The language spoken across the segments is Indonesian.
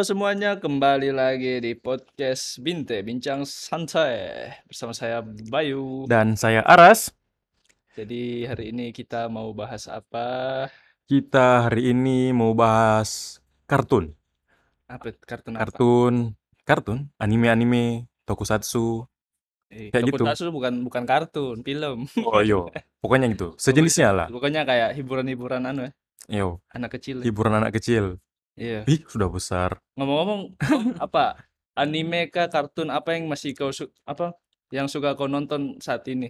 Halo semuanya, kembali lagi di podcast Binte, Bincang Santai. Bersama saya Bayu. Dan saya Aras. Jadi hari ini kita mau bahas apa? Kita hari ini mau bahas kartun. Apa kartun apa? Kartun, kartun, anime-anime, tokusatsu. Eh, kayak gitu. Tokusatsu bukan bukan kartun, film. Oh yo, pokoknya gitu. Sejenisnya lah. Pokoknya kayak hiburan-hiburan anu ya, Yo, anak kecil. hiburan anak kecil. Iya. Ih, sudah besar. Ngomong-ngomong, apa? Anime kah, kartun apa yang masih kau su apa? Yang suka kau nonton saat ini?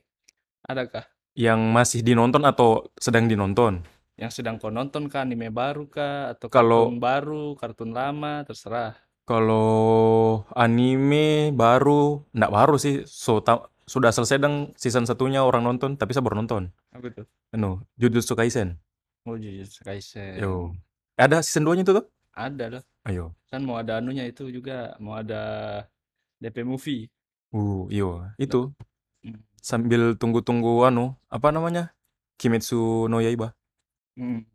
Adakah? Yang masih dinonton atau sedang dinonton? Yang sedang kau nonton kah anime baru kah atau Kalau- kartun baru, kartun lama, terserah. Kalau anime baru, enggak baru sih. So, ta- sudah selesai dong season satunya orang nonton, tapi saya baru nonton. Apa tuh? Anu, Jujutsu Kaisen. Oh, Jujutsu Kaisen. Yo. Ada season 2-nya itu tuh? Ada lah. Ayo. Kan mau ada anunya itu juga, mau ada DP movie. Uh, iyo, itu. Hmm. Sambil tunggu-tunggu anu, apa namanya? Kimetsu no Yaiba. Hmm.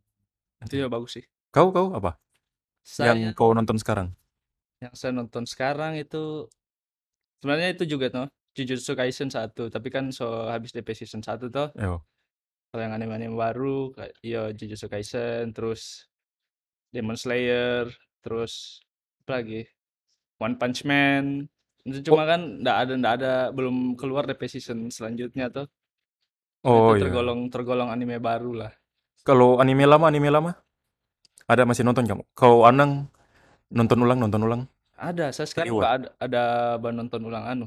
Itu ya bagus sih. Kau kau apa? Saya Yang kau nonton sekarang? yang saya nonton sekarang itu sebenarnya itu juga tuh Jujutsu Kaisen 1, tapi kan so habis DP season 1 tuh. Kalau yang anime-anime baru kayak iya Jujutsu Kaisen, terus Demon Slayer, terus apa lagi? One Punch Man. Itu cuma kan ndak ada ndak ada belum keluar DP season selanjutnya tuh. Oh itu iya. tergolong tergolong anime baru lah. Kalau anime lama, anime lama? Ada masih nonton kamu? Kau Anang nonton ulang, nonton ulang? Ada, saya sekarang nggak ada ada baru nonton ulang anu.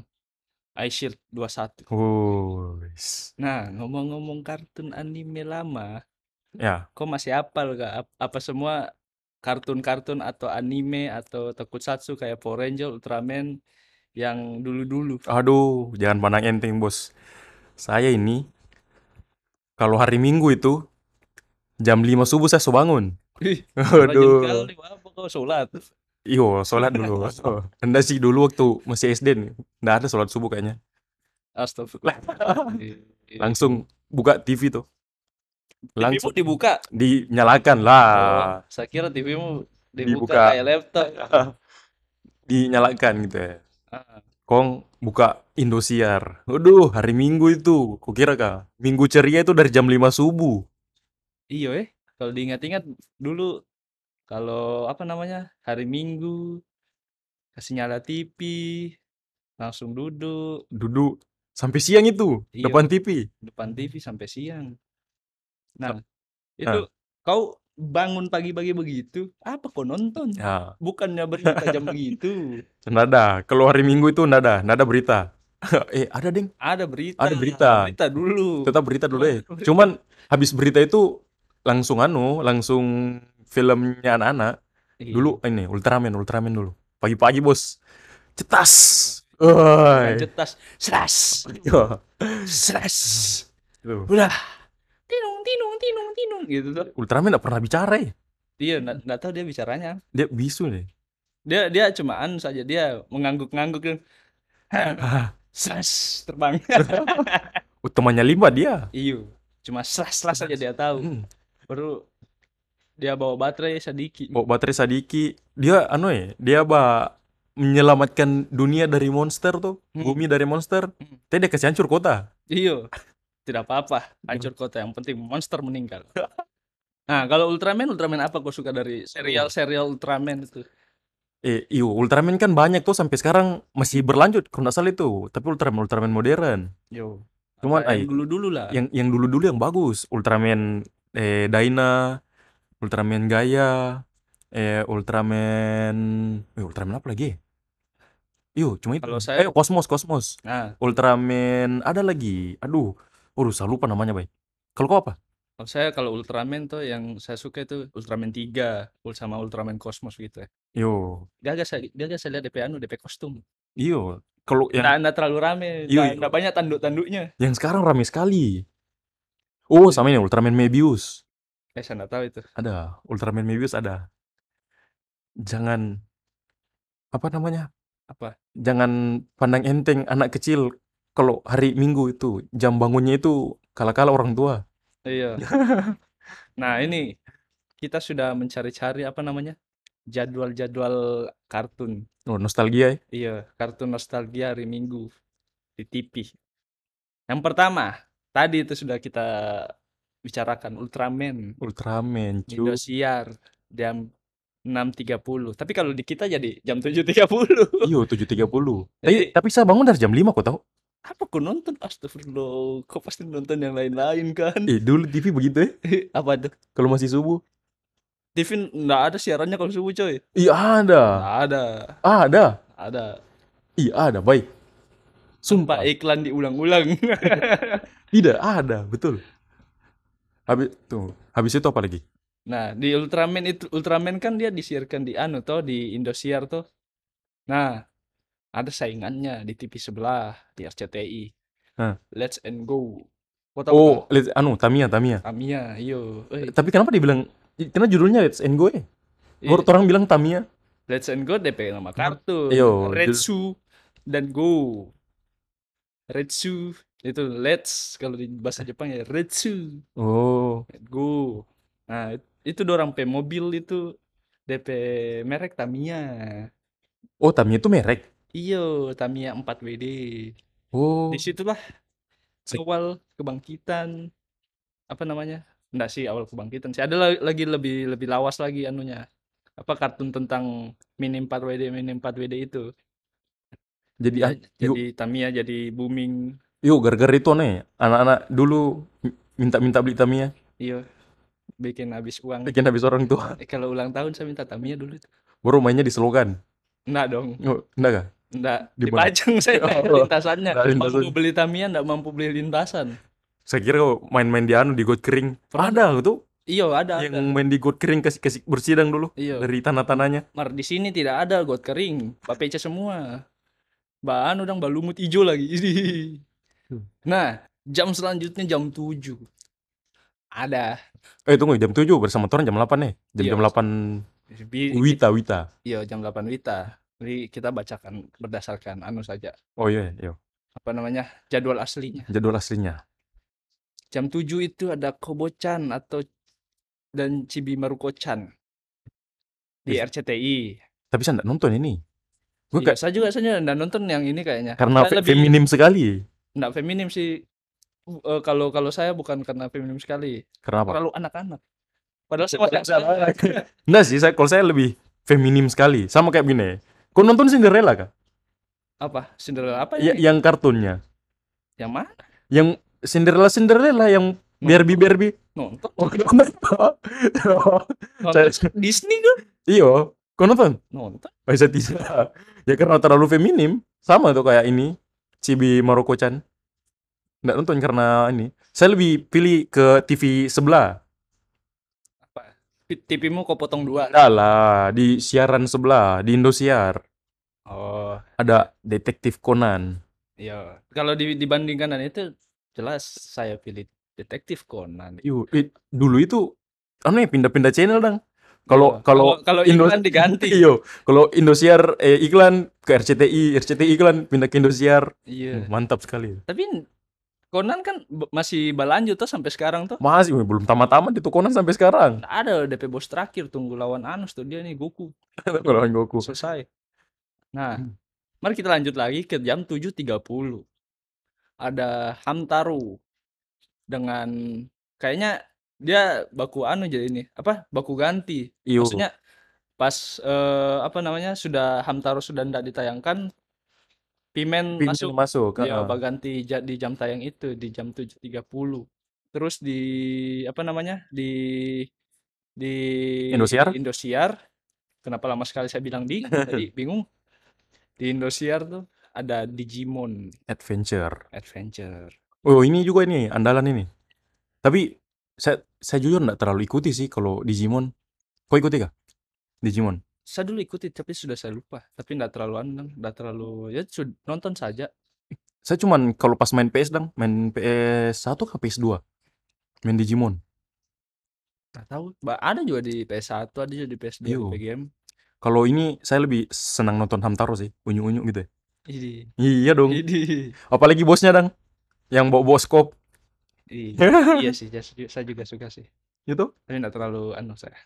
Ice Shield 21. Oh, wis. Nah, ngomong-ngomong kartun anime lama, Ya, kok masih hafal gak ap- apa semua kartun-kartun atau anime atau tokusatsu kayak Power Ranger, Ultraman yang dulu-dulu. aduh, jangan pandang enteng, Bos. Saya ini kalau hari Minggu itu jam 5 subuh saya so bangun. Ih, Aduh. kali sholat? Iyo, sholat dulu. Anda sih dulu waktu masih SD nih. Nggak ada sholat subuh kayaknya. Astagfirullah. Ih, Langsung buka TV tuh. TV-mu Langsung dibuka. dinyalakan lah. Oh, saya kira TV-mu dibuka Dibuka. kayak laptop. Dinyalakan gitu ya. Ah, Kong buka Indosiar. Waduh, hari Minggu itu. Kukira kah? Minggu ceria itu dari jam 5 subuh. Iya eh, kalau diingat-ingat dulu kalau apa namanya hari Minggu kasih nyala TV langsung duduk Duduk sampai siang itu Iya. depan TV. depan TV sampai siang. Nah, Ah. itu kau bangun pagi-pagi begitu, apa kau nonton? Ya, Bukannya berita jam begitu. nada. Kalau hari Minggu itu nada, nada berita. eh, ada ding. Ada berita. Ada berita. Berita dulu. Tetap berita dulu eh. Cuman habis berita itu langsung anu, langsung filmnya anak-anak. Iya. Dulu ini Ultraman, Ultraman dulu. Pagi-pagi bos, cetas. Oi. cetas. Slas. Iya. Slas. Tuh. Udah. Gitu tuh. Ultraman gak pernah bicara ya. Iya, nggak nggak tahu dia bicaranya. Dia bisu nih. Dia dia cuma anu saja dia mengangguk-ngangguk dan Ah, slas terbang. utamanya lima dia. Iyo, cuma slas-slas saja dia tahu. Hmm. Baru dia bawa baterai sedikit. Bawa baterai Sadiki, dia anu ya, dia ba menyelamatkan dunia dari monster tuh, Hmm. bumi dari monster. Hmm. Tapi dia kasih hancur kota. Iyo, tidak apa-apa. Hancur kota yang penting monster meninggal. Nah, kalau Ultraman, Ultraman apa kau suka dari serial-serial Ultraman itu? Eh, iyo, Ultraman kan banyak tuh sampai sekarang masih berlanjut kalau nggak salah itu. Tapi Ultraman Ultraman modern. Yo. Cuman, ay, yang dulu-dulu lah. Yang yang dulu-dulu yang bagus, Ultraman eh Dyna, Ultraman Gaia, eh Ultraman, eh Ultraman apa lagi? Iyo, cuma itu. Kalau saya- eh Cosmos, Cosmos. Nah, Ultraman ada lagi. Aduh, waduh saya lupa namanya, Bay. Kalau kau apa? kalau saya kalau Ultraman tuh yang saya suka itu Ultraman 3 ul- sama Ultraman Cosmos gitu ya. Yo, Dia agak saya, dia agak saya lihat DP anu, DP kostum. iyo. Kalau yang Nggak, nggak terlalu rame, nggak, iya. nggak banyak tanduk-tanduknya. yang sekarang rame sekali. Oh, sama ini Ultraman Mebius. Eh, saya nggak tahu itu. Ada, Ultraman Mebius ada. Jangan apa namanya? Apa? Jangan pandang enteng anak kecil kalau hari Minggu itu jam bangunnya itu kala-kala orang tua. Iya. Nah, ini kita sudah mencari-cari apa namanya? jadwal-jadwal kartun. Oh, nostalgia ya. Iya, kartun nostalgia hari Minggu di TV. Yang pertama, tadi itu sudah kita bicarakan Ultraman, Ultraman, cu. Indosiar jam 6.30. Tapi kalau di kita jadi jam 7.30. Iyo, 7.30. Tapi, tapi saya bangun dari jam 5 kok tahu. Apa kau nonton? Astagfirullah, kau pasti nonton yang lain-lain kan? Eh, dulu TV begitu ya. Apa tuh? Kalau masih subuh. TV nggak ada siarannya kalau subuh coy. Iya, ada. Nggak ada, Ada. ada. Iya, ada. Baik. Sumpah Sumpah. iklan diulang-ulang. Tidak ada, betul. Habis tuh, habis itu apa lagi? Nah, di Ultraman itu Ultraman kan dia disiarkan di anu toh di Indosiar toh. Nah, ada saingannya di TV sebelah di RCTI. Hah. Let's and Go. Kau tahu Oh, nggak? let's, anu, Tamiya, Tamiya. Tamiya, iyo. Eh, Tapi kenapa dibilang karena judulnya Let's and Go ya? iya. Orang bilang Tamiya. Let's and Go DP nama kartun. Iyo, Retsu dan Go. Retsu itu Let's kalau di bahasa Jepang ya Retsu. Oh, Go. Nah, it- itu dorang pe mobil itu DP merek Tamiya. oh Tamiya itu merek. Iyo, Tamiya 4WD. Oh, Di situlah Se- awal kebangkitan apa namanya? Enggak sih awal kebangkitan sih. Ada la- lagi lebih lebih lawas lagi anunya. Apa kartun tentang Mini 4WD Mini 4WD itu. jadi Ya, ah, yuk, jadi Tamiya jadi booming. yuk gara-gara itu nih, anak-anak dulu mi- minta-minta beli Tamiya, Iyo. Bikin habis uang. bikin habis orang tua. Eh, kalau ulang tahun saya minta Tamiya dulu itu. Baru mainnya di slogan. Enggak dong. Oh, enggak kah? Enggak, Di dipajang saya Oh, lintasannya. nggak lintasan. Mampu beli Tamiya enggak mampu beli lintasan. Saya kira main-main di anu di got kering. Pernah. Ada tuh Iya, ada yang ada. main di got kering kasih kasih bersidang dulu Iya. dari tanah-tanahnya. Mar di sini tidak ada got kering, bapece semua. Bahan udah balumut hijau lagi. Nah, jam selanjutnya jam 7. Ada. Eh tunggu jam 7 bersama Toran jam 8 nih. Jam Iya. jam 8 Bi- Wita Wita. Iya, jam 8 Wita. Jadi kita bacakan berdasarkan anu saja. Oh iya, iya. Apa namanya? Jadwal aslinya. Jadwal aslinya. Jam 7 itu ada Kobo-chan atau dan Chibi Maruko-chan di. RCTI. Tapi saya enggak nonton ini. Gue Iya, kayak saya juga saya nggak nonton yang ini kayaknya. karena fe- feminim sekali. nggak feminim sih. Eh, kalau kalau saya bukan karena feminim sekali, Karena apa? terlalu anak-anak. Padahal saya Padahal masih anak. Enggak sih, saya kalau saya lebih feminim sekali. Sama kayak gini. Kau nonton Cinderella kah? Apa? Cinderella apa Ya, ini? yang kartunnya. Yang mana? Yang Cinderella Cinderella yang Barbie Barbie. Nonton. Oh, nonton. Nonton Saya- Disney kan? Iyo, kau nonton? Nonton. Oh, saya tidak. Ya karena terlalu feminim. Sama tuh kayak ini. Cibi Maroko-chan. Nggak nonton karena ini. Saya lebih pilih ke TV sebelah. TV-mu kok potong dua? Enggak lah, di siaran sebelah, di Indosiar. Oh, Ada Detektif Conan. iya. Kalau di- dibandingkan dengan itu jelas saya pilih detektif Conan. Yuk, it- dulu itu aneh pindah-pindah channel. Kalau Iya. kalau kalau Indo- iklan diganti. Iyo, kalau Indosiar eh, iklan ke RCTI, RCTI iklan pindah ke Indosiar. Iya. Uh, mantap sekali. Tapi Conan kan masih berlanjut tuh sampai sekarang tuh. Masih belum tamat-tamat itu Conan sampai sekarang. Ada DP bos terakhir tunggu lawan Anus tuh dia nih Goku. Kalau Goku. Selesai. Nah, Hmm. mari kita lanjut lagi ke jam 7.30. Ada Hamtaro dengan kayaknya dia baku anu jadi ini apa baku ganti Iyo. maksudnya pas eh, apa namanya sudah Hamtaro sudah tidak ditayangkan Pimen masuk masuk. ya ah. ganti ja- di jam tayang itu di jam 7.30 terus di apa namanya di di Indosiar? Indosiar kenapa lama sekali saya bilang di tadi bingung di Indosiar tuh ada Digimon Adventure. Adventure Oh, ini juga ini andalan ini. Tapi saya saya jujur nggak terlalu ikuti sih kalau Digimon. Kau ikuti kah? Digimon. Saya dulu ikuti tapi sudah saya lupa tapi tidak terlalu anu tidak terlalu ya nonton saja Saya cuman kalau pas main PS dang, main PS1 ke PS2. Main Digimon. nggak tahu ada juga di PS1 ada juga di PS2 Iyo. di game Kalau ini saya lebih senang nonton Hamtaro sih, unyu-unyu gitu ya. ini Iya dong. ini Apalagi bosnya dang, yang bawa bawa skop. iya sih saya, juga suka sih Gitu. tapi tidak terlalu anu saya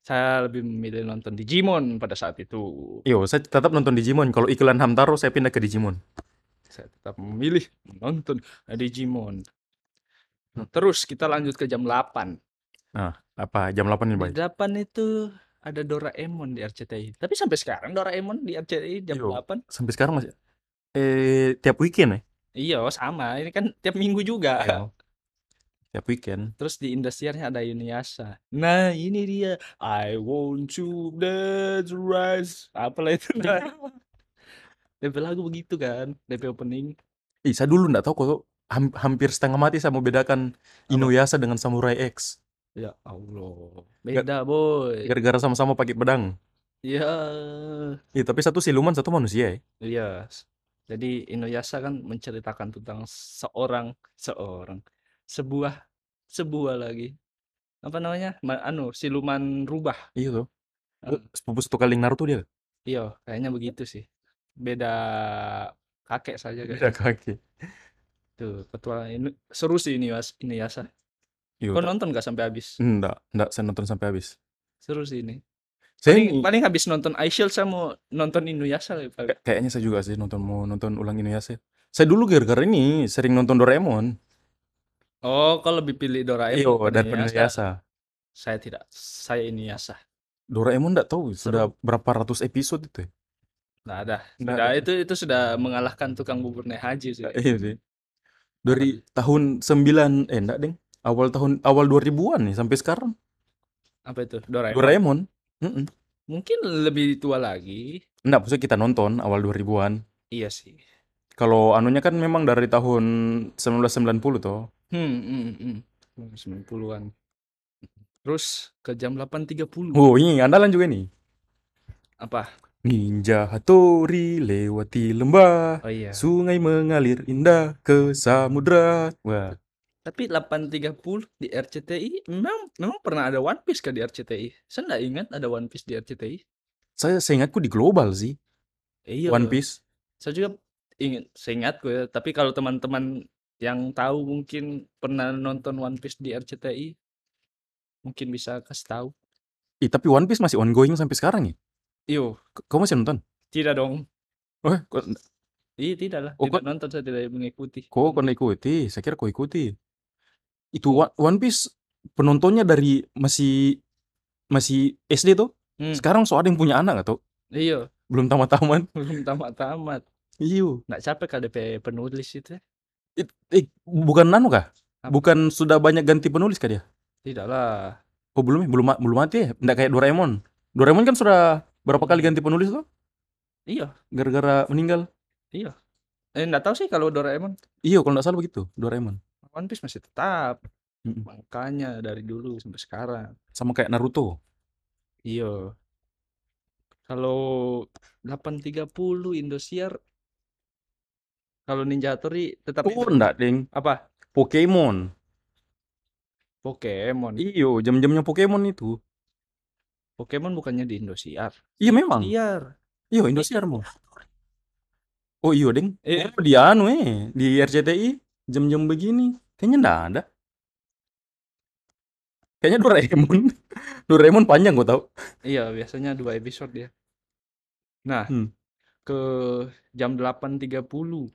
Saya lebih memilih nonton Digimon pada saat itu. Yo, saya tetap nonton Digimon. Kalau iklan Hamtaro saya pindah ke Digimon. Saya tetap memilih menonton Digimon. Terus kita lanjut ke jam 8. Nah, apa jam 8 nih, Bay? Di 8 itu ada Doraemon di RCTI. Tapi sampai sekarang Doraemon di RCTI jam Yo, 8. sampai sekarang masih eh tiap weekend ya? Iya, sama. Ini kan tiap minggu juga. Iya. Tiap weekend. Terus di Indosiarnya ada Inuyasha. Nah, ini dia. I want to dance rise. Apalah itu. DP lagu begitu kan. DP opening. Ih, saya dulu nggak tahu kok ham- hampir setengah mati saya mau bedakan Inuyasha dengan Samurai X. Ya Allah. Beda, boy. Gara-gara sama-sama pakai pedang. Iya. Iya, tapi satu siluman, satu manusia ya. Iya. Jadi Inuyasha kan menceritakan tentang seorang seorang sebuah sebuah lagi apa namanya Ma- anu siluman rubah Iya tuh. Sepupu satu kali Naruto dia. iya kayaknya begitu sih beda kakek saja kan Beda kaki. tuh ketua ini seru sih Inuyasha Inuyasha Iya. kau tak- nonton gak sampai habis Enggak, enggak saya nonton sampai habis. seru sih ini Saya paling, ini- paling habis nonton iShield saya mau nonton Inuyasha lagi paling. Kayaknya saya juga sih nonton mau nonton ulang Inuyasha. Saya dulu gara-gara ini sering nonton Doraemon. Oh kau lebih pilih Doraemon daripada daripada Inuyasha. saya tidak saya Inuyasha Doraemon enggak tahu sudah berapa ratus episode itu. ya? Nggak ada. Nggak Sudah ada. itu itu sudah mengalahkan tukang bubur naik haji sih. Iya sih. Dari tahun 9 eh enggak, Deng. Awal tahun awal 2000-an nih sampai sekarang. Apa itu? Doraemon. Doraemon. Mm-mm. Mungkin lebih tua lagi. Enggak, maksudnya kita nonton awal 2000-an. Iya sih. Kalau anunya kan memang dari tahun 1990 toh. Hmm, hmm, hmm. 90-an. Terus ke jam 8.30. Oh, ini andalan juga nih. Apa? Ninja Hattori lewati lembah, Oh iya. sungai mengalir indah ke samudra. Wah, Tapi 8.30 di RCTI memang memang pernah ada One Piece kan di RCTI? Saya nggak ingat ada One Piece di RCTI. saya seingatku di global sih Iya. One Piece. Saya juga ingat, seingatku ya. Tapi kalau teman-teman yang tahu mungkin pernah nonton One Piece di RCTI, mungkin bisa kasih tahu. Ih, tapi One Piece masih ongoing sampai sekarang ya? Iyo, K- Kau masih nonton? tidak dong. Oh, kok, Iya, tidak lah. Oh, Tidak kok- nonton, saya tidak mengikuti. kok kau ikuti? Saya kira kau ikuti. Itu One, One Piece penontonnya dari masih masih SD tuh. Hmm. Sekarang so ada yang punya anak atau Iya, belum tamat-tamat. belum tamat-tamat. Iyo. Nggak capek DP penulis itu ya? It- eh, bukan nano kah? Apa? Bukan sudah banyak ganti penulis kah dia? Tidak lah. Oh belum ya? Belum belum mati ya? Nggak kayak Doraemon. Doraemon kan sudah berapa kali ganti penulis tuh? Iya, Gara-gara meninggal. iya. Eh, nggak tahu sih kalau Doraemon. Iya, kalau nggak salah begitu. Doraemon. One Piece masih tetap. Mm-mm. Makanya dari dulu sampai sekarang. Sama kayak Naruto. Iya. Kalau 8.30 Indosiar kalau Ninja Hattori tetap Oh, itu. enggak, Deng. apa? Pokemon. Pokemon. Iyo, jam-jamnya Pokemon itu. Pokemon bukannya di Indosiar. Iya memang. Indosiar. Iya, Indosiar mau. Oh iya, Deng. Eh. Oh, di anu eh, di RCTI jam-jam begini. Kayaknya enggak ada. Kayaknya Doraemon. Doraemon panjang gua tahu. Iya, biasanya dua episode dia. Nah, Hmm. ke jam 8.30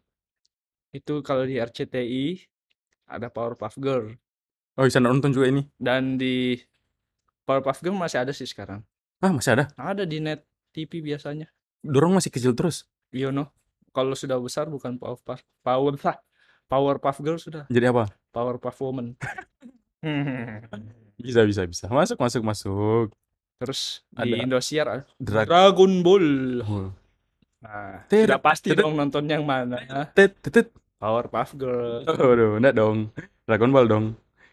itu kalau di RCTI ada Powerpuff Girl Oh, bisa nonton juga ini. dan di Powerpuff Girl masih ada sih sekarang. Ah, masih ada. Ada di net TV biasanya. Dorong masih kecil terus. Iya no. Kalau sudah besar bukan Powerpuff Power Powerpuff Girl sudah Jadi apa? Powerpuff Woman. Bisa, bisa, bisa. Masuk, masuk, masuk. Terus Ada. di Indosiar ada Drag. Dragon Ball. Oh. Nah, sudah pasti dong nonton yang mana. Tet, tet, tet. Powerpuff Girl. Aduh, enggak dong. Dragon Ball dong.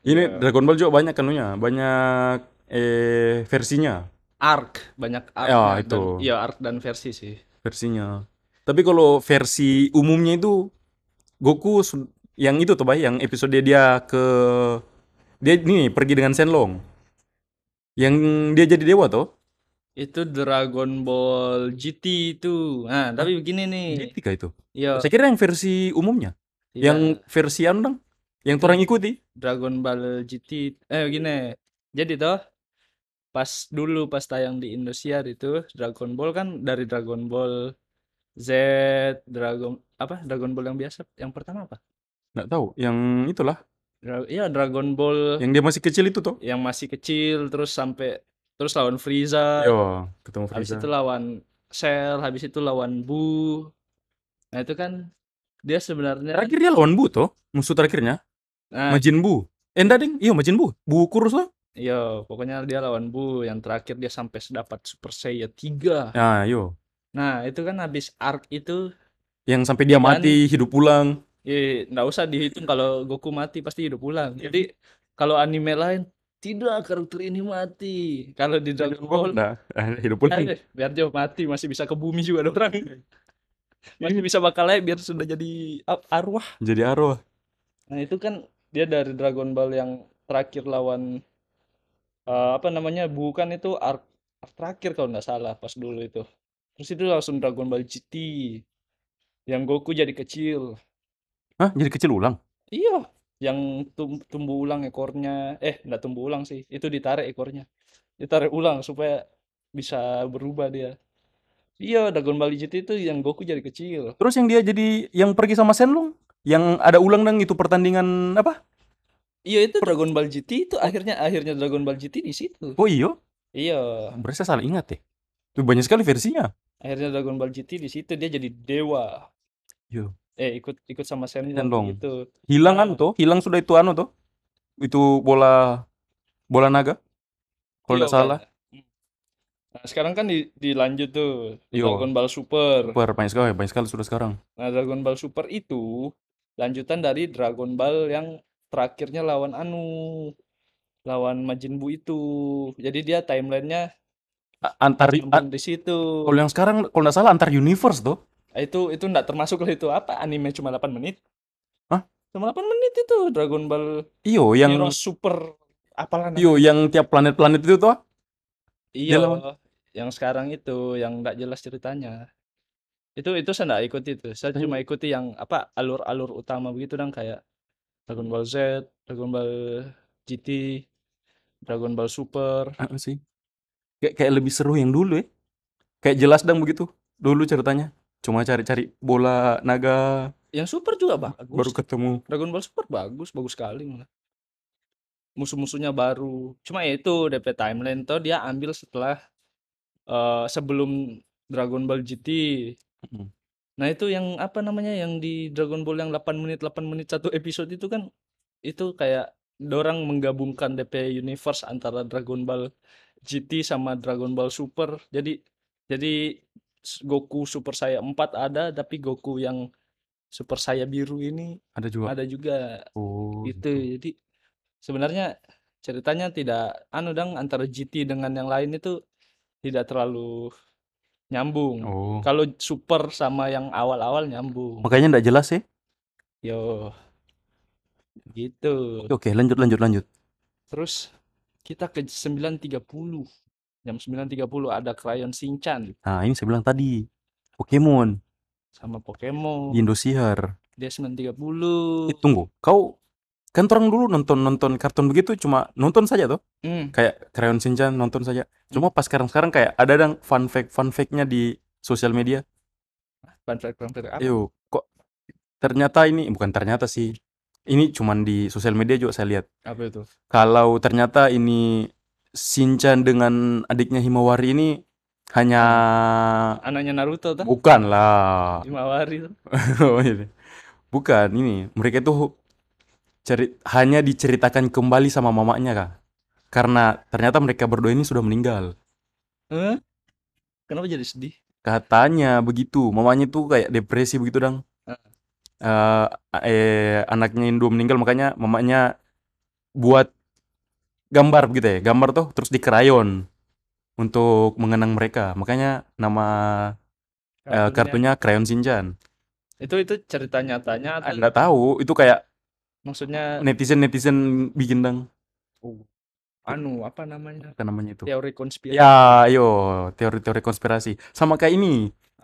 Ini Iya. Dragon Ball juga banyak kanunya, banyak eh versinya, Arc banyak arc Ya, itu. iya arc dan versi sih versinya. Tapi kalau versi umumnya itu Goku yang itu tuh, Bay, yang episode dia ke dia nih pergi dengan Shenlong. Yang dia jadi dewa tuh. Itu Dragon Ball GT itu nah tapi begini nih GT kah itu? iya Saya kira yang versi umumnya, iya, yang versi anu dong, yang orang ikuti. Dragon Ball GT eh begini jadi toh pas dulu pas tayang di Indosiar itu Dragon Ball kan dari Dragon Ball Z, Dragon apa Dragon Ball yang biasa, yang pertama apa? Nggak tahu. Yang itulah. Dra- Iya Dragon Ball Yang dia masih kecil itu toh. yang masih kecil terus sampai terus lawan Frieza, Yo, ketemu habis Frieza. itu lawan Cell, habis itu lawan Buu. Nah itu kan dia sebenarnya Terakhir dia lawan Bu toh. Musuh terakhirnya. nah Majin Bu. Eh, enggak, Ding. Iya, Majin Bu. Bu kurus toh. iya pokoknya dia lawan Buu yang terakhir dia sampai dapat Super Saiyan 3. Nah, yo. Nah, itu kan habis arc itu Yang sampai dia Kan- mati, hidup pulang. ya nggak usah dihitung kalau Goku mati pasti hidup ulang. Jadi kalau anime lain tidak karakter ini mati. Kalau di Dragon Ball Nah, hidup pulang. Eh, biar jauh mati masih bisa ke bumi juga ada orang masih bisa bakal naik biar sudah jadi arwah Jadi arwah. nah itu kan dia dari Dragon Ball yang terakhir lawan eh, apa namanya bukan itu arc, arc terakhir kalau nggak salah pas dulu itu terus itu langsung Dragon Ball GT yang Goku jadi kecil Hah? Jadi kecil ulang? iya yang tum- tumbuh ulang ekornya. Eh nggak tumbuh ulang sih. Itu ditarik ekornya. Ditarik ulang supaya bisa berubah dia. Iya Dragon Ball GT itu yang Goku jadi kecil. Terus yang dia jadi yang pergi sama Shenlong, yang ada ulang dong itu pertandingan apa? iya itu Dragon Ball GT itu akhirnya akhirnya Dragon Ball GT di situ. Oh iyo, iya. Berarti saya salah ingat ya. Itu banyak sekali versinya. akhirnya Dragon Ball GT di situ dia jadi dewa. Yo. Eh ikut ikut sama Shenlong. gitu Hilang Ah. anu tuh, hilang sudah itu anu tuh. Itu bola bola naga. Kalau Iya, nggak salah. kayak- Nah, sekarang kan di, dilanjut tuh Iya. Dragon Ball Super. Super banyak sekali, banyak sekali sudah sekarang. Nah, Dragon Ball Super itu lanjutan dari Dragon Ball yang terakhirnya lawan Anu, lawan Majin Buu itu. Jadi dia timelinenya A- Antar a- nyambung di situ. kalau yang sekarang kalau nggak salah antar universe tuh. Itu itu enggak termasuk lah itu apa anime cuma 8 menit. Hah? Cuma 8 menit itu Dragon Ball Iyo yang Hero Super apalah namanya. iyo yang tiap planet-planet itu tuh. Iya, yang sekarang itu yang nggak jelas ceritanya. Itu itu saya nggak ikut itu. Saya Hmm. cuma ikuti yang apa alur-alur utama begitu dong kayak Dragon Ball Z, Dragon Ball GT, Dragon Ball Super. Apa sih? Kayak kayak lebih seru yang dulu ya. Kayak jelas dong begitu. Dulu ceritanya. Cuma cari-cari bola naga Yang Super juga bagus. baru ketemu. Dragon Ball Super bagus, bagus sekali malah. Musuh-musuhnya baru. Cuma ya itu DP timeline tuh dia ambil setelah eh, sebelum Dragon Ball GT. Mm. Nah, itu yang apa namanya yang di Dragon Ball yang 8 menit 8 menit satu episode itu kan itu kayak dorang menggabungkan DP universe antara Dragon Ball GT sama Dragon Ball Super. Jadi jadi Goku Super Saya 4 ada tapi Goku yang Super Saya biru ini Ada juga. ada juga Oh, gitu. Jadi sebenarnya ceritanya tidak anu dang antara GT dengan yang lain itu tidak terlalu nyambung. Oh. Kalau super sama yang awal-awal nyambung. Makanya nggak jelas ya. Yo. Gitu. Oke, oke, lanjut lanjut lanjut. Terus kita ke 9.30. Jam 9.30 ada Crayon Shinchan Nah, ini saya bilang tadi. Pokemon sama Pokemon. di Indosiar. Dia 9.30. Eh, tunggu, kau kan orang dulu nonton nonton kartun begitu cuma nonton saja tuh Hmm, kayak Crayon Shinchan nonton saja cuma pas sekarang sekarang kayak ada dong fun fact fun factnya di sosial media fun fact, fun fact apa? Ayo, kok ternyata ini bukan ternyata sih. Ini cuman di sosial media juga saya lihat. Apa itu? Kalau ternyata ini Shinchan dengan adiknya Himawari ini hanya Anaknya Naruto tuh. bukan lah. Himawari tuh. Oh, ini. Bukan ini. Mereka itu ceri hanya diceritakan kembali sama mamanya kak. Karena ternyata mereka berdua ini sudah meninggal. Hah? Kenapa jadi sedih? Katanya begitu. Mamanya tuh kayak depresi begitu dong. Heeh. eh eh, anaknya Indo meninggal makanya mamanya buat gambar gitu ya gambar tuh terus di krayon untuk mengenang mereka. Makanya nama eh, kartunya Crayon Shinchan. Itu itu cerita nyatanya Ah, atau nggak tahu. Itu kayak maksudnya netizen netizen bikin dong oh, anu apa namanya? apa namanya itu? Teori konspirasi. ya ayo teori-teori konspirasi. Sama kayak ini.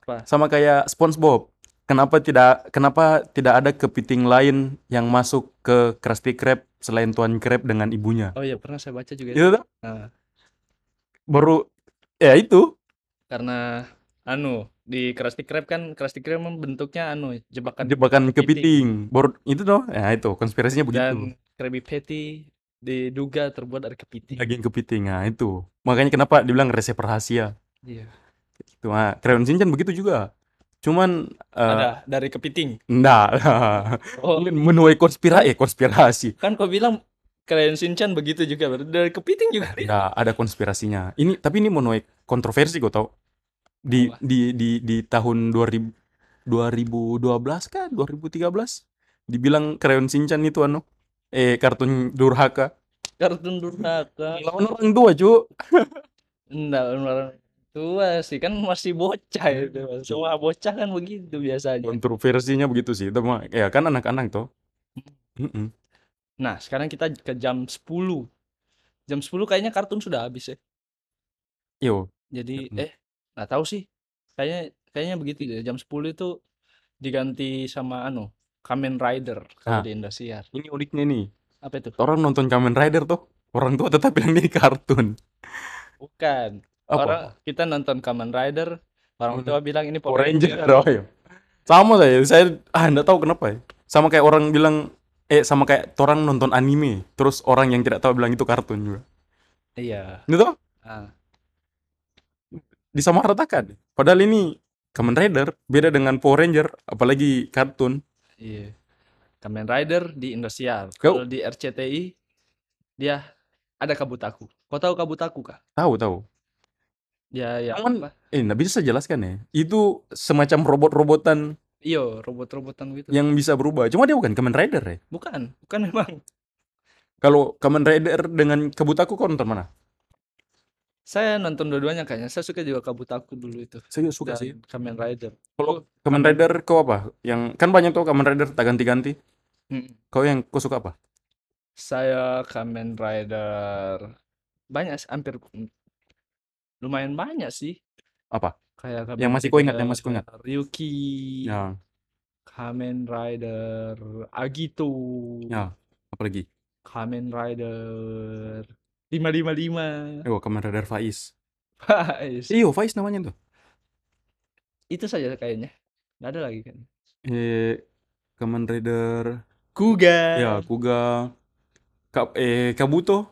Apa? sama kayak SpongeBob kenapa tidak kenapa tidak ada kepiting lain yang masuk ke Krusty Krab selain Tuan Krab dengan ibunya? Oh iya pernah saya baca juga. itu tuh? Nah, baru ya itu. Karena anu di Krusty Krab kan Krusty Krab bentuknya anu jebakan jebakan kepiting. kepiting. Baru itu tuh. Ya itu konspirasinya begitu. Dan Krabby Patty diduga terbuat dari kepiting. daging kepiting. Nah itu. Makanya kenapa dibilang resep rahasia? Iya. itu nah Crayon Shinchan begitu juga cuman eh, Ada dari kepiting. enggak Oh, menuai konspirasi eh konspirasi. Kan kau bilang Crayon Shinchan begitu juga dari kepiting juga ya ada konspirasinya. Ini tapi ini menuai kontroversi gue tau. Di Apa? di di di tahun 2000 2012 kan 2013 dibilang Crayon Shinchan itu anu eh kartun durhaka. Kartun durhaka. lawan orang tua cu Enggak, orang tua sih kan masih bocah itu. Semua bocah kan begitu biasanya. kontroversinya begitu sih itu mah ya kan anak-anak tuh Mm-mm. Nah, sekarang kita ke jam 10. Jam 10 kayaknya kartun sudah habis ya. yo Jadi Mm. eh nggak tahu sih. Kayaknya kayaknya begitu deh. Jam 10 itu diganti sama anu, Kamen Rider kalau Ah. di Indosiar. ini uniknya nih Apa itu? orang nonton Kamen Rider tuh orang tua tetap bilang ini kartun Bukan. Apa Orang kita nonton Kamen Rider, orang Hmm. tua bilang ini Power Ranger Ranger. oh iya. sama saya saya ah nggak tahu kenapa ya sama kayak orang bilang eh sama kayak orang nonton anime terus orang yang tidak tahu bilang itu kartun juga Iya. itu tuh Ah, disamaratakan padahal ini Kamen Rider beda dengan Power Ranger apalagi kartun iya. Kamen Rider di Indosiar. Kalau di RCTI dia ada Kabutaku. Kau tahu Kabutaku kah? tahu tahu Ya, ya Cuman- apa? eh nggak bisa saya jelaskan ya itu semacam robot-robotan Iyo, robot-robotan gitu. yang bisa berubah cuma dia bukan Kamen Rider ya Bukan, bukan memang. kalau Kamen Rider dengan Kabutaku kau nonton mana Saya nonton dua-duanya kayaknya. Saya suka juga Kabutaku dulu itu. saya suka Dan sih Kamen Rider. kalau Kamen Rider kau apa yang kan banyak tuh Kamen Rider tak ganti-ganti Hmm. kau yang kau suka apa Saya Kamen Rider banyak hampir lumayan banyak sih. Apa? Kayak Yang masih kau ingat, yang Rider masih kau ingat? Ryuki, ya Kamen Rider Agito, ya apalagi Kamen Rider 555. oh Kamen Rider Faiz Guys, iyo Faiz namanya tuh itu saja kayaknya. Nggak ada lagi kan. eh Kamen Rider Kuga. ya Kuga Ka eh Kabuto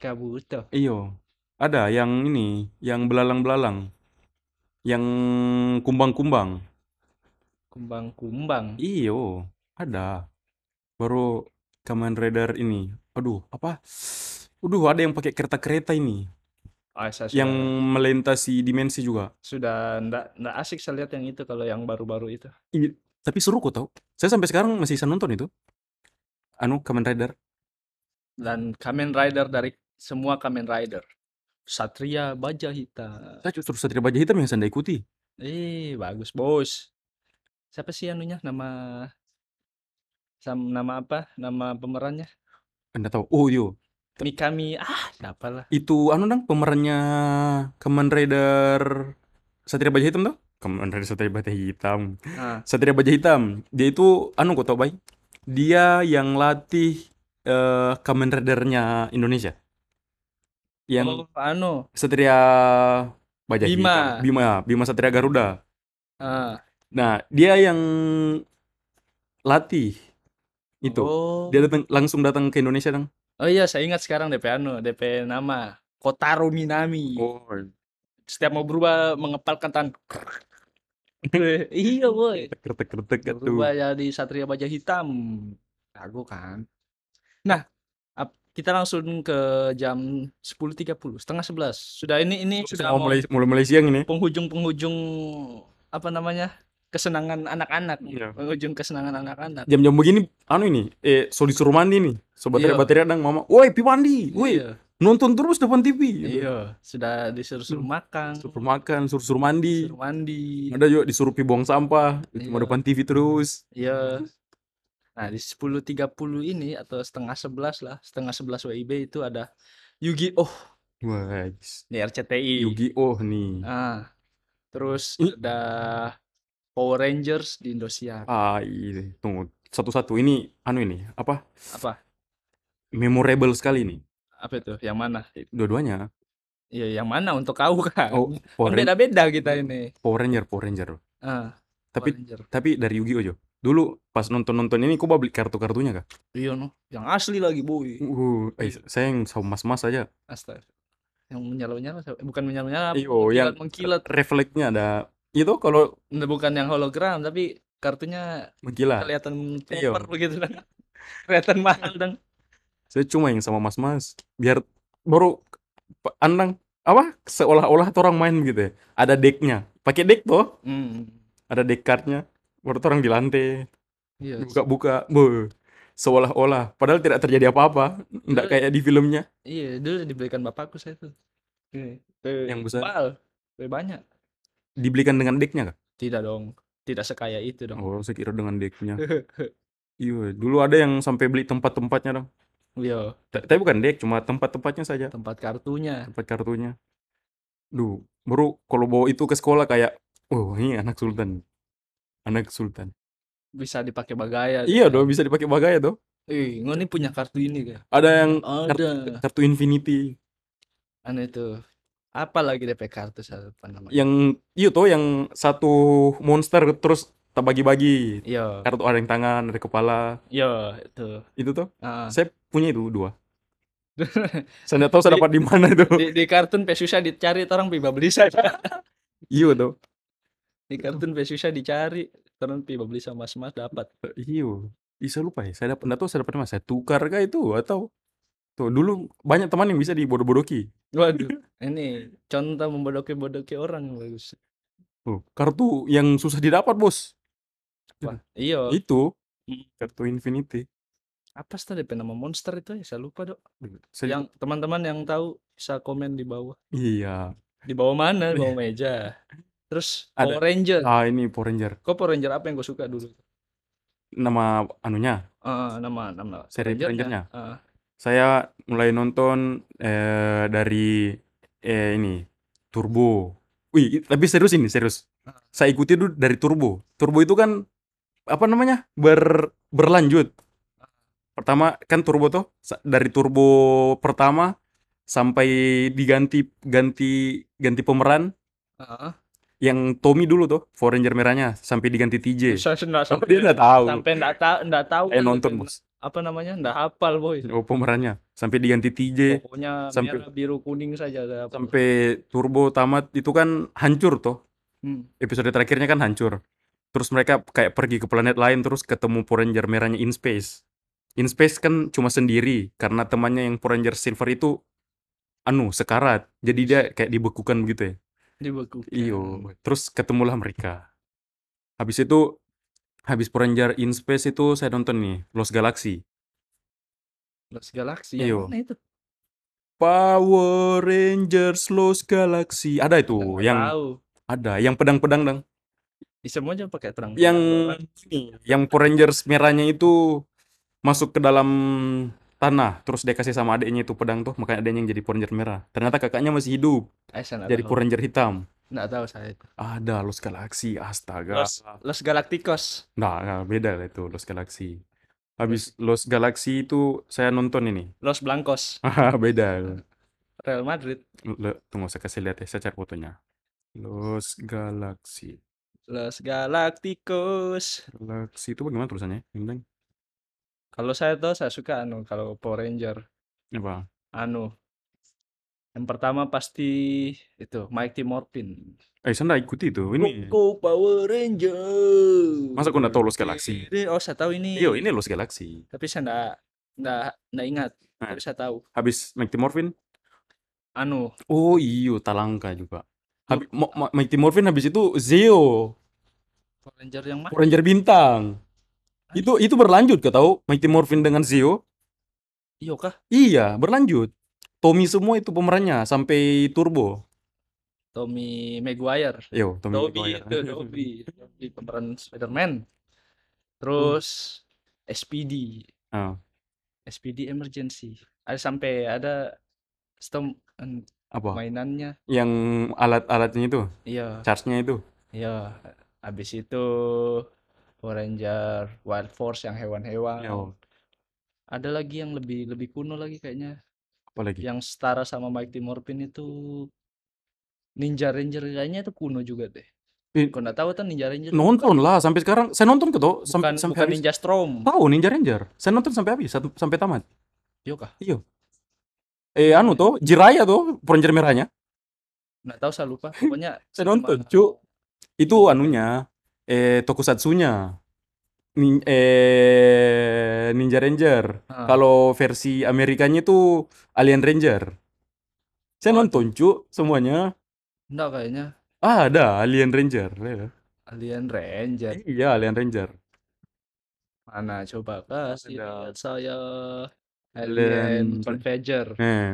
Kabuto. iyo ada yang ini yang belalang-belalang yang kumbang-kumbang Kumbang-kumbang. iyo ada baru Kamen Rider ini aduh apa Aduh, ada yang pakai kereta-kereta ini, Ah, saya yang sudah, melintasi dimensi juga. sudah ndak ndak asik saya lihat yang itu kalau yang baru-baru itu. Ih, tapi seru kok tau. Saya sampai sekarang masih bisa nonton itu. Anu, Kamen Rider. Dan Kamen Rider dari semua Kamen Rider. Satria Baja Hitam. Saya justru Satria Baja Hitam yang saya ikuti. Eh, bagus, Bos. Siapa sih anunya nama sam nama apa? Nama pemerannya? Anda tahu? Oh, iyo. Mikami. Ah, siapa lah. Itu anu dong pemerannya Kamen Rider Satria Baja Hitam tuh? Kamen Rider Satria Baja Hitam. Ah, Satria Baja Hitam. Dia itu anu kok tau baik. Dia yang latih eh Kamen Ridernya Indonesia. Yang oh, anu. Satria Baja Bima. Hitam. Bima, Bima Satria Garuda. Ah. Nah, dia yang latih itu. Oh. Dia datang langsung datang ke Indonesia dong. Oh iya, saya ingat sekarang DP anu, DP nama. Kotaro Minami. Oh. Setiap mau berubah mengepalkan tangan. iya, boy. Kretek-kretek tuh. Berubah jadi Satria Baja Hitam. Jago kan. Nah, kita langsung ke jam 10.30, setengah 11. Sudah ini ini sudah mau mulai mulai mulai siang ini. penghujung-penghujung apa namanya? kesenangan anak-anak. Iya. Penghujung kesenangan anak-anak. Jam-jam begini anu ini, eh so disuruh mandi nih. So Iya. baterai-baterai dang mama. Woi, pi mandi. Woi, Iya. nonton terus depan TV. Iya, sudah disuruh-suruh makan, Suruh makan, suruh-suruh mandi. suruh mandi. Ada juga disuruh pi buang sampah, cuma Iya. depan TV terus. Iya. Nah, di 10.30 ini atau setengah 11 lah, setengah 11 WIB itu ada Yu-Gi-Oh Wah, di RCTI. Yu-Gi-Oh nih. Ah, terus Ini- ada Power Rangers di Indosiar. Ah, ini tunggu satu-satu. Ini anu ini apa? Apa? Memorable sekali nih. Apa itu? Yang mana? Dua-duanya. Ya yang mana untuk kau kan? Oh, Kan Power, beda-beda kita ini. Power Ranger, Power Ranger. Ah, Tapi Power Ranger. tapi dari Yu-Gi-Oh jo. Dulu pas nonton-nonton ini kok beli kartu-kartunya kah? Iya no, yang asli lagi boy. Uh, eh, saya yang sama mas-mas aja. Astaga. Yang menyala-nyala siapa? bukan menyala-nyala, Iyo, yang mengkilat. refleksnya ada itu kalau Nah, bukan yang hologram tapi kartunya mengkilat. kelihatan Iya. proper begitu dan kelihatan mahal dan Saya cuma yang sama mas-mas biar baru andang apa seolah-olah orang main gitu ya. Ada decknya. Pakai deck tuh, hmm. ada deck cardnya. Baru tuh orang di lantai Iya. buka-buka, be seolah-olah padahal tidak terjadi apa-apa. Enggak Betul. kayak di filmnya. Iya, dulu dibelikan bapakku saya tuh. Ini, eh, Yang besar. lebih banyak. Dibelikan dengan decknya kah? Tidak dong, tidak sekaya itu dong. Oh, saya kira dengan decknya. Iya, dulu ada yang sampai beli tempat-tempatnya dong. Iya, Ta- Tapi bukan deck, cuma tempat-tempatnya saja. tempat kartunya. tempat kartunya. Duh, baru kalau bawa itu ke sekolah kayak, oh ini anak sultan, anak sultan. Bisa dipakai bagaya. Iya dong, bisa dipakai bagaya tuh. Eh, ngoni punya kartu ini kah? Ada yang Ada. kartu, kartu infinity, Anu itu. Apa lagi DP kartu lupa namanya. yang iya tuh yang satu monster terus tak bagi-bagi. Iya, Kartu ada yang tangan, ada kepala, iya itu. itu tuh. Ah. Saya punya itu dua. Saya nggak tahu saya dapat di mana itu. di, di kartun pe susah dicari orang piba beli saja. Iya tuh. Di kartun pe susah dicari orang piba beli sama mas dapat. Iya. Bisa lupa ya. Saya dapat, nggak tahu saya dapat mana. Saya tukar kah itu atau tuh dulu banyak teman yang bisa dibodoh-bodoki. Waduh, ini contoh membodoki-bodoki orang yang bagus. Tuh, kartu yang susah didapat, Bos. Wah, iya. Itu Hmm. kartu Infinity. Apa sih tadi nama monster itu ya? Saya lupa, Dok. Saya- Yang teman-teman yang tahu bisa komen di bawah. iya. Di bawah mana? Di bawah meja. Terus Ada. Power Ranger. Ah, ini Power Ranger. Kok Power Ranger apa yang gue suka dulu? Nama anunya, Ah, nama nama Seri Rangernya? Ah, saya mulai nonton eh, dari eh, ini Turbo. Wih, tapi serius ini, serius. Ah. Saya ikuti dulu dari Turbo. Turbo itu kan apa namanya? Ber berlanjut. Pertama kan Turbo tuh dari Turbo pertama sampai diganti ganti ganti pemeran ah. Yang Tommy dulu tuh, Power Ranger merahnya sampai diganti TJ. Sampai dia nggak tahu. sampai enggak tahu enggak tahu kan nonton, Bos. apa namanya? Enggak hafal, boy. Oh, pemerannya sampai diganti TJ. Pokoknya sampai- merah, biru, kuning saja sampai turbo tamat itu kan hancur toh Hmm. episode terakhirnya kan hancur terus mereka kayak pergi ke planet lain terus ketemu Power Ranger merahnya in space in space kan cuma sendiri karena temannya yang Power Ranger silver itu anu sekarat jadi dia kayak dibekukan begitu ya Dibekukan. iyo terus ketemulah mereka habis itu habis Power Ranger in space itu saya nonton nih Lost Galaxy Lost Galaxy Iyo. yang mana itu? Power Rangers Lost Galaxy ada itu Nggak yang tahu. ada yang pedang-pedang dong Di semuanya pakai terang. yang ini yang Power Rangers merahnya itu masuk ke dalam tanah terus dia kasih sama adiknya itu pedang tuh makanya adiknya yang jadi Power Ranger merah ternyata kakaknya masih hidup Eh, jadi. Power Ranger hitam Nggak tahu saya itu. ada Los Galaxy astaga Los, Los Galacticos. nah, nah, beda lah itu Los Galaxy habis Los Galaxy itu saya nonton ini Los Blancos. Haha, beda Real Madrid. Le- tunggu saya kasih lihat ya saya cari fotonya Los Galaxy Los Galacticos. Galaxy itu bagaimana tulisannya Bintang? Kalau saya tahu saya suka anu kalau Power Ranger. apa Anu. Yang pertama pasti itu Mighty Morphin. eh saya nggak ikuti itu ini Go Power Ranger. Masa kau nggak tahu Los Galaxy? Ini oh saya tahu ini. Iyo, ini Los Galaxy. Tapi saya nggak nggak nggak ingat. Nah. Tapi saya tahu. Habis Mighty Morphin? Anu. Oh iyo, Talangka juga. Habis, Mighty Morphin habis itu Zeo, Power Ranger yang mana? Power Ranger bintang. Itu itu berlanjut kau tahu Mighty Morphin dengan Zeo? Iya kah? Iya, berlanjut. Tommy semua itu pemerannya sampai Turbo. Tommy Maguire. Yo, Tommy Dobby Maguire. itu Dobby. Dobby pemeran Spider-Man. Terus SPD. Ah, SPD Emergency. Ada sampai ada sistem apa? mainannya. Yang alat-alatnya itu, Iya, charge-nya itu. iya. Habis itu Power Ranger Wild Force yang hewan-hewan. Yo, Ada lagi yang lebih lebih kuno lagi kayaknya. apa Apalagi? yang setara sama Mighty Morphin itu Ninja Ranger kayaknya itu kuno juga deh. Eh, Kau nggak tahu kan Ninja Ranger? nonton lah sampai sekarang. Saya nonton tuh Bukan sampai sampai bukan habis. Ninja Storm. Tahu Ninja Ranger. Saya nonton sampai habis sampai tamat. Iya kah? Iya. Eh anu tuh Jiraya tuh Ranger merahnya. Nggak tahu saya lupa. Pokoknya Saya nonton, Cuk. Itu anunya eh tokusatsunya. Nin, eh Ninja Ranger. Ah. Kalau versi Amerikanya itu Alien Ranger. Saya Oh. nonton, Cuk, semuanya. Nggak kayaknya Ah, ada Alien Ranger. Ya. Alien Ranger. Iya, Alien Ranger. Mana coba kasih lihat saya Alien Alien Ravager. Eh,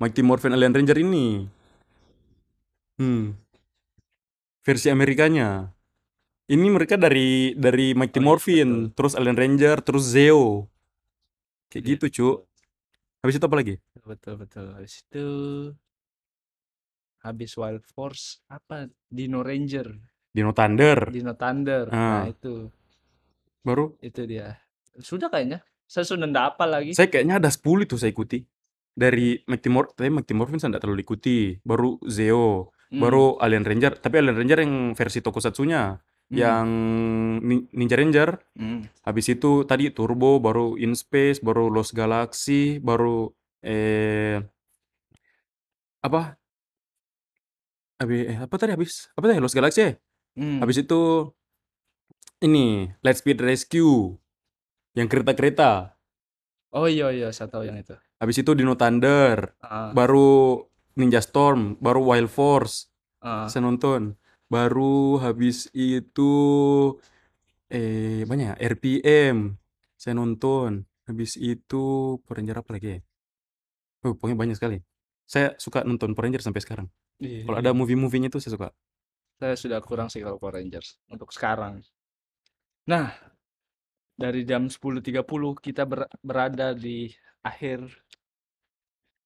Mighty Morphin Alien Ranger ini. Hmm. Versi Amerikanya. Ini mereka dari dari Mighty Oh, iya, Morphin, terus Alien Ranger, terus Zeo. Kayak Iya, gitu, Cuk. Habis itu apa lagi? Betul betul. Habis itu habis Wild Force apa Dino Ranger, Dino Thunder. Dino Thunder. Ah. Nah, itu Baru itu dia. Sudah kayaknya. Saya sudah nggak apa lagi. saya kayaknya ada 10 itu saya ikuti. Dari Mighty Morphin, tapi Mighty Morphin saya nggak terlalu ikuti. Baru Zeo, Hmm, baru Alien Ranger, tapi Alien Ranger yang versi tokusatsunya. Hmm, Yang Nin- Ninja Ranger, hmm. Habis itu tadi Turbo, baru In Space, baru Lost Galaxy, baru eh apa? Habis eh, apa tadi habis? Apa tadi Lost Galaxy? ya? Hmm. Habis itu ini Lightspeed Rescue yang kereta-kereta. Oh iya iya, saya tahu yang itu. Habis itu Dino Thunder, Ah, baru Ninja Storm, baru Wild Force. ah. Saya nonton. Baru habis itu eh banyak ya, RPM. Saya nonton. Habis itu Power Ranger apa lagi ya? Oh, pokoknya banyak sekali. Saya suka nonton Power Ranger sampai sekarang. Iya, Kalau iya. ada movie-movie-nya itu saya suka. Saya sudah kurang sih kalau Power Rangers untuk sekarang. Nah, dari jam 10.30 kita ber- berada di akhir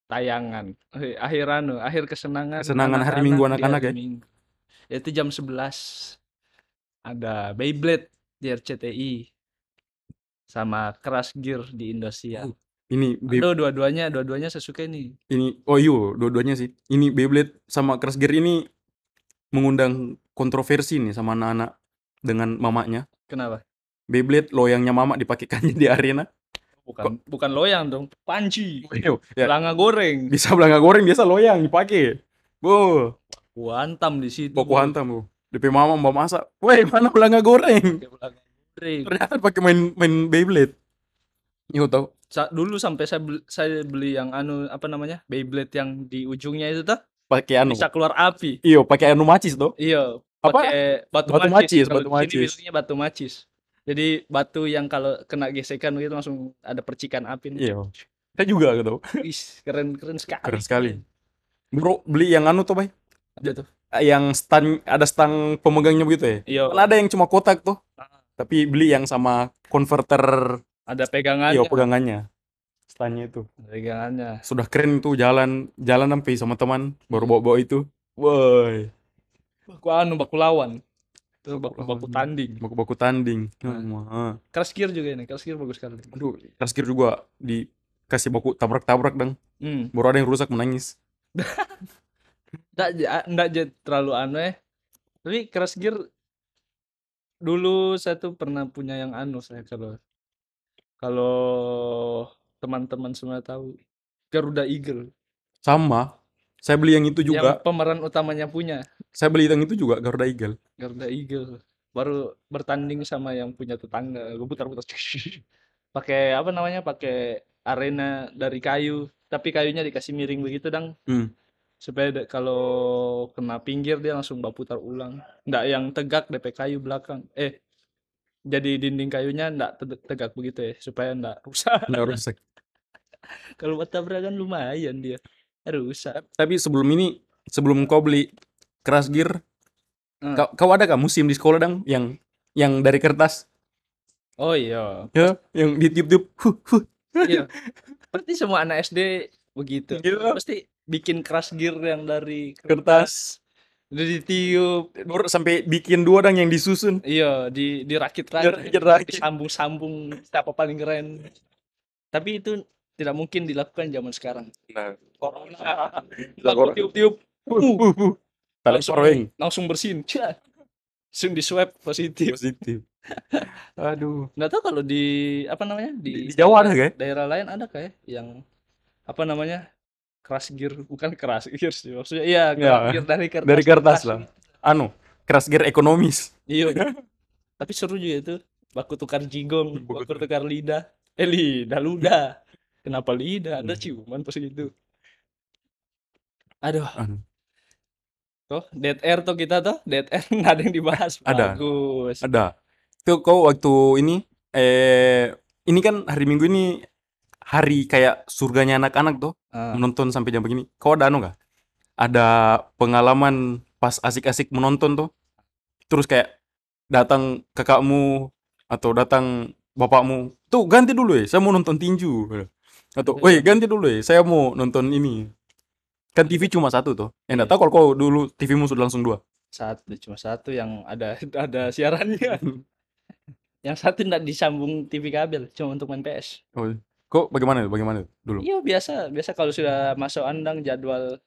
tayangan. Eh, akhir anu, akhir kesenangan Kesenangan hari Minggu anak-anak ya? Minggu. Yaitu jam 11 ada Beyblade di RCTI sama Crash Gear di Indosiar. Oh, Ini Aduh, dua-duanya, dua-duanya saya suka nih. ini oh iyo, dua-duanya sih. Ini Beyblade sama Crash Gear ini mengundang kontroversi nih sama anak-anak dengan mamanya. Kenapa? Beyblade loyangnya mama dipakaikannya di arena. Bukan bukan loyang dong, panci. Iyo, ya, Belanga goreng. bisa belanga goreng biasa loyang dipakai. Bu, Ku hantam di situ. baku Bu. hantam bu. DP mama mau masak. Woi, mana belanga goreng? Pakai belanga goreng. Ternyata pakai main main Beyblade. Iya tau. Sa- dulu sampai saya beli, saya beli yang anu apa namanya Beyblade yang di ujungnya itu tuh Pakai anu. bisa keluar api. Iyo, pakai anu macis tuh. Apa? pakai batu, Batu macis, Kalau batu macis. bilangnya batu macis. Jadi batu yang kalau kena gesekan gitu langsung ada percikan api. nih. Iya. Saya juga gitu. Ih, keren keren sekali. Keren sekali. Bro, beli yang anu tuh, Bay. Ada tuh. Yang stang ada stang pemegangnya begitu ya. Iya, Kan ada yang cuma kotak tuh. Ah. Tapi beli yang sama converter ada pegangannya. iya pegangannya. Stangnya itu. Pegangannya. Sudah keren tuh jalan jalan sampai sama teman baru bawa-bawa itu. Woi, Baku anu baku lawan. Terus baku, Baku baku lawan. tanding. tanding. Nah. Ah. Crash Gear juga ini, Crash Gear bagus sekali. Aduh, Raskir juga dikasih baku tabrak-tabrak dong. Hmm. Baru ada yang rusak menangis. Nggak, ja- nggak ja- terlalu aneh. Tapi Crash Gear dulu saya tuh pernah punya yang anu saya kalau kalau teman-teman semua tahu Garuda Eagle Sama. Saya beli yang itu yang juga. pemeran utamanya punya Saya beli yang itu juga Garuda Eagle. Garuda Eagle baru bertanding sama yang punya tetangga gue putar-putar pakai apa namanya pakai arena dari kayu tapi kayunya dikasih miring begitu dang Hmm. Supaya kalau kena pinggir dia langsung putar ulang nggak yang tegak DP kayu belakang eh jadi dinding kayunya te- tegak begitu ya supaya nggak rusak Nggak rusak. kalau buat tabrakan lumayan dia rusak Tapi sebelum ini, sebelum kau beli Crash Gear, Hmm. kau, kau ada gak musim di sekolah dang yang yang dari kertas? oh iya Ya, yang ditiup-tiup. Huh, huh. iya pasti semua anak SD begitu Iya. pasti bikin crash gear yang dari Kertas. udah ditiup sampai bikin dua dang yang disusun. iya di dirakit rakit disambung-sambung siapa paling keren tapi itu tidak mungkin dilakukan zaman sekarang. Nah, Corona. Bisa Aku corona. tiup-tiup. uh, uh, uh. Tali langsung, langsung bersin. Langsung di swab positif. Positif. Aduh. Nggak tahu kalau di apa namanya Di, di, di Jawa ada kayak? daerah lain ada kayak yang apa namanya keras gear bukan keras gear sih maksudnya iya Ya, gear dari kertas dari kertas lah. Anu, keras gear ekonomis. iya tapi seru juga itu baku tukar jigong Baku tukar lidah eh lidah ludah kenapa lidah ada Hmm. ciuman pas gitu aduh Anu. tuh dead air tuh kita tuh dead air nggak ada yang dibahas Ada. bagus Ada. Tuh kau waktu ini eh ini kan hari Minggu ini hari kayak surganya anak-anak tuh Ah, menonton sampai jam begini. Kau ada anu gak? Ada pengalaman pas asik-asik menonton tuh. Terus kayak datang kakakmu atau datang bapakmu. Tuh ganti dulu ya, saya mau nonton tinju. Atau, woi ganti dulu ya, saya mau nonton ini. Kan TV cuma satu tuh. Ya enggak tahu kalau kau dulu TV-mu sudah langsung dua. satu cuma satu yang ada ada siarannya yang satu nggak disambung TV kabel cuma untuk main PS Oh, kok bagaimana bagaimana dulu? Iya biasa, biasa kalau sudah masuk andang jadwal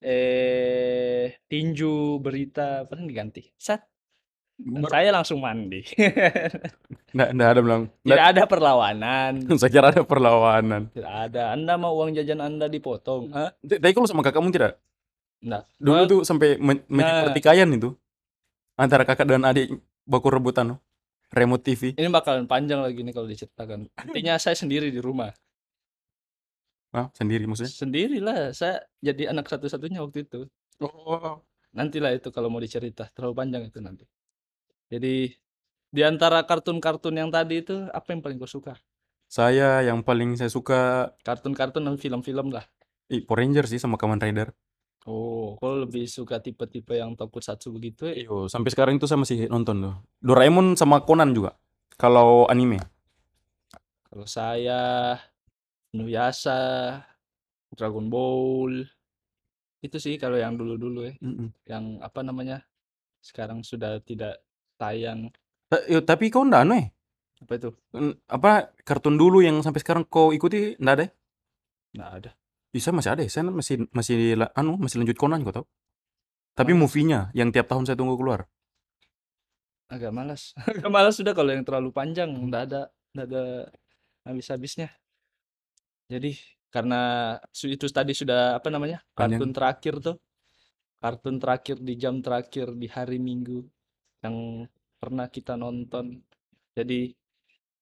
eh tinju berita pernah diganti. Sat, saya langsung mandi. Enggak, enggak ada bilang. Tidak Nggak- ada perlawanan, saya kira ada perlawanan. tidak ada. Anda mau uang jajan Anda dipotong? Hah? Tapi kalau sama kakakmu tidak? Nah, Dulu tuh sampai men- menjadi Nah. pertikaian itu antara kakak dan adik baku rebutan? Remote TV. ini bakalan panjang lagi nih kalau diceritakan. Intinya saya sendiri di rumah. Ah, sendiri maksudnya? Sendirilah, saya jadi anak satu-satunya waktu itu. Oh. Nantilah itu kalau mau dicerita, terlalu panjang itu nanti. Jadi di antara kartun-kartun yang tadi itu apa yang paling kau suka? Saya yang paling saya suka Kartun-kartun dan film-film lah. eh, Power Ranger sih sama Kamen Rider. Oh, kalau lebih suka tipe-tipe yang tokusatsu begitu ya? Iyo, sampai sekarang itu saya masih nonton tuh. Doraemon sama Conan juga. Kalau anime. Kalau saya Nuyasa, Dragon Ball. Itu sih kalau yang dulu-dulu ya, Mm-mm. yang apa namanya? Sekarang sudah tidak tayang. Ta- iyo, tapi kau enggak anu eh? Apa itu? N- Apa kartun dulu yang sampai sekarang kau ikuti enggak ada? Nggak ada. Bisa masih ada ya. Saya masih masih la- anu masih lanjut Conan kau tahu. Tapi Malas. movie-nya yang tiap tahun saya tunggu keluar. Agak malas. Agak malas sudah kalau yang terlalu panjang, nggak ada, nggak ada habis-habisnya. Jadi karena itu tadi sudah apa namanya? Panjang. Kartun terakhir tuh. Kartun terakhir di jam terakhir di hari Minggu yang pernah kita nonton. Jadi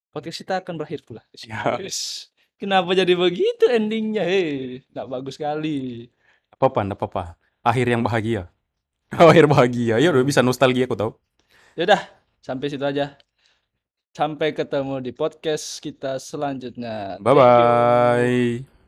podcast kita akan berakhir pula. Ya. Yes. Kenapa jadi begitu endingnya? Hei, nggak bagus sekali. Apa-apa, enggak apa-apa. Akhir yang bahagia. Akhir bahagia. Ya udah bisa nostalgia kau tahu. Yaudah, sampai situ aja. Sampai ketemu di podcast kita selanjutnya. Bye bye.